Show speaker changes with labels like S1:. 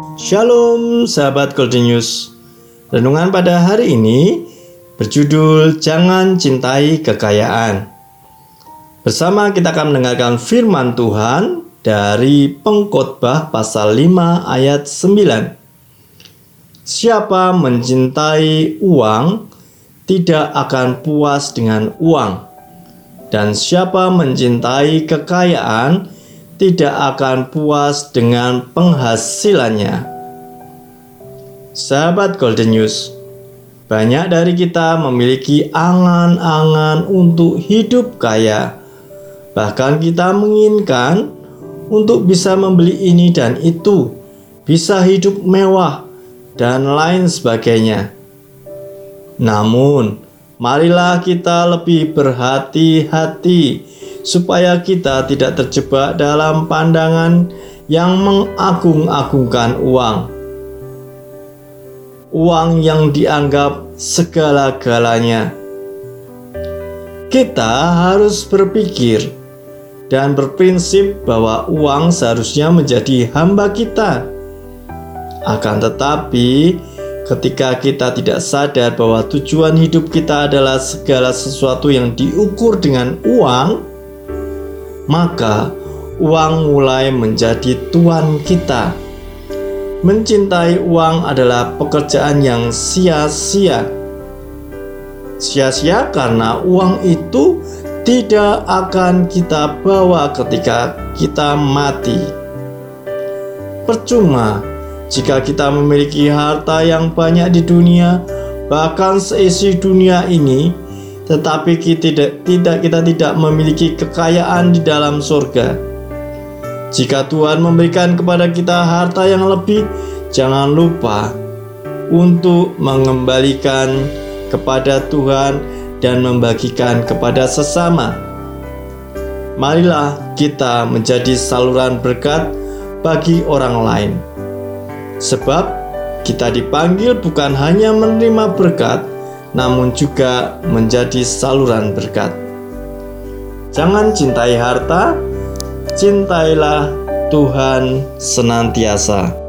S1: Shalom sahabat Golden News. Renungan pada hari ini berjudul Jangan Cintai Kekayaan. Bersama kita akan mendengarkan firman Tuhan dari Pengkhotbah pasal 5 ayat 9. Siapa mencintai uang tidak akan puas dengan uang. Dan siapa mencintai kekayaan tidak akan puas dengan penghasilannya. Sahabat Golden News, banyak dari kita memiliki angan-angan untuk hidup kaya. Bahkan kita menginginkan untuk bisa membeli ini dan itu, bisa hidup mewah, dan lain sebagainya. Namun, marilah kita lebih berhati-hati supaya kita tidak terjebak dalam pandangan yang mengagung-agungkan uang. Uang yang dianggap segala-galanya. Kita harus berpikir dan berprinsip bahwa uang seharusnya menjadi hamba kita. Akan tetapi, ketika kita tidak sadar bahwa tujuan hidup kita adalah segala sesuatu yang diukur dengan uang, maka uang mulai menjadi tuan kita. Mencintai uang adalah pekerjaan yang sia-sia. Sia-sia karena uang itu tidak akan kita bawa ketika kita mati. Percuma jika kita memiliki harta yang banyak di dunia, bahkan seisi dunia ini, tetapi kita tidak, tidak kita tidak memiliki kekayaan di dalam surga. Jika Tuhan memberikan kepada kita harta yang lebih, jangan lupa untuk mengembalikan kepada Tuhan dan membagikan kepada sesama. Marilah kita menjadi saluran berkat bagi orang lain. Sebab kita dipanggil bukan hanya menerima berkat, namun juga menjadi saluran berkat. Jangan cintai harta, cintailah Tuhan senantiasa.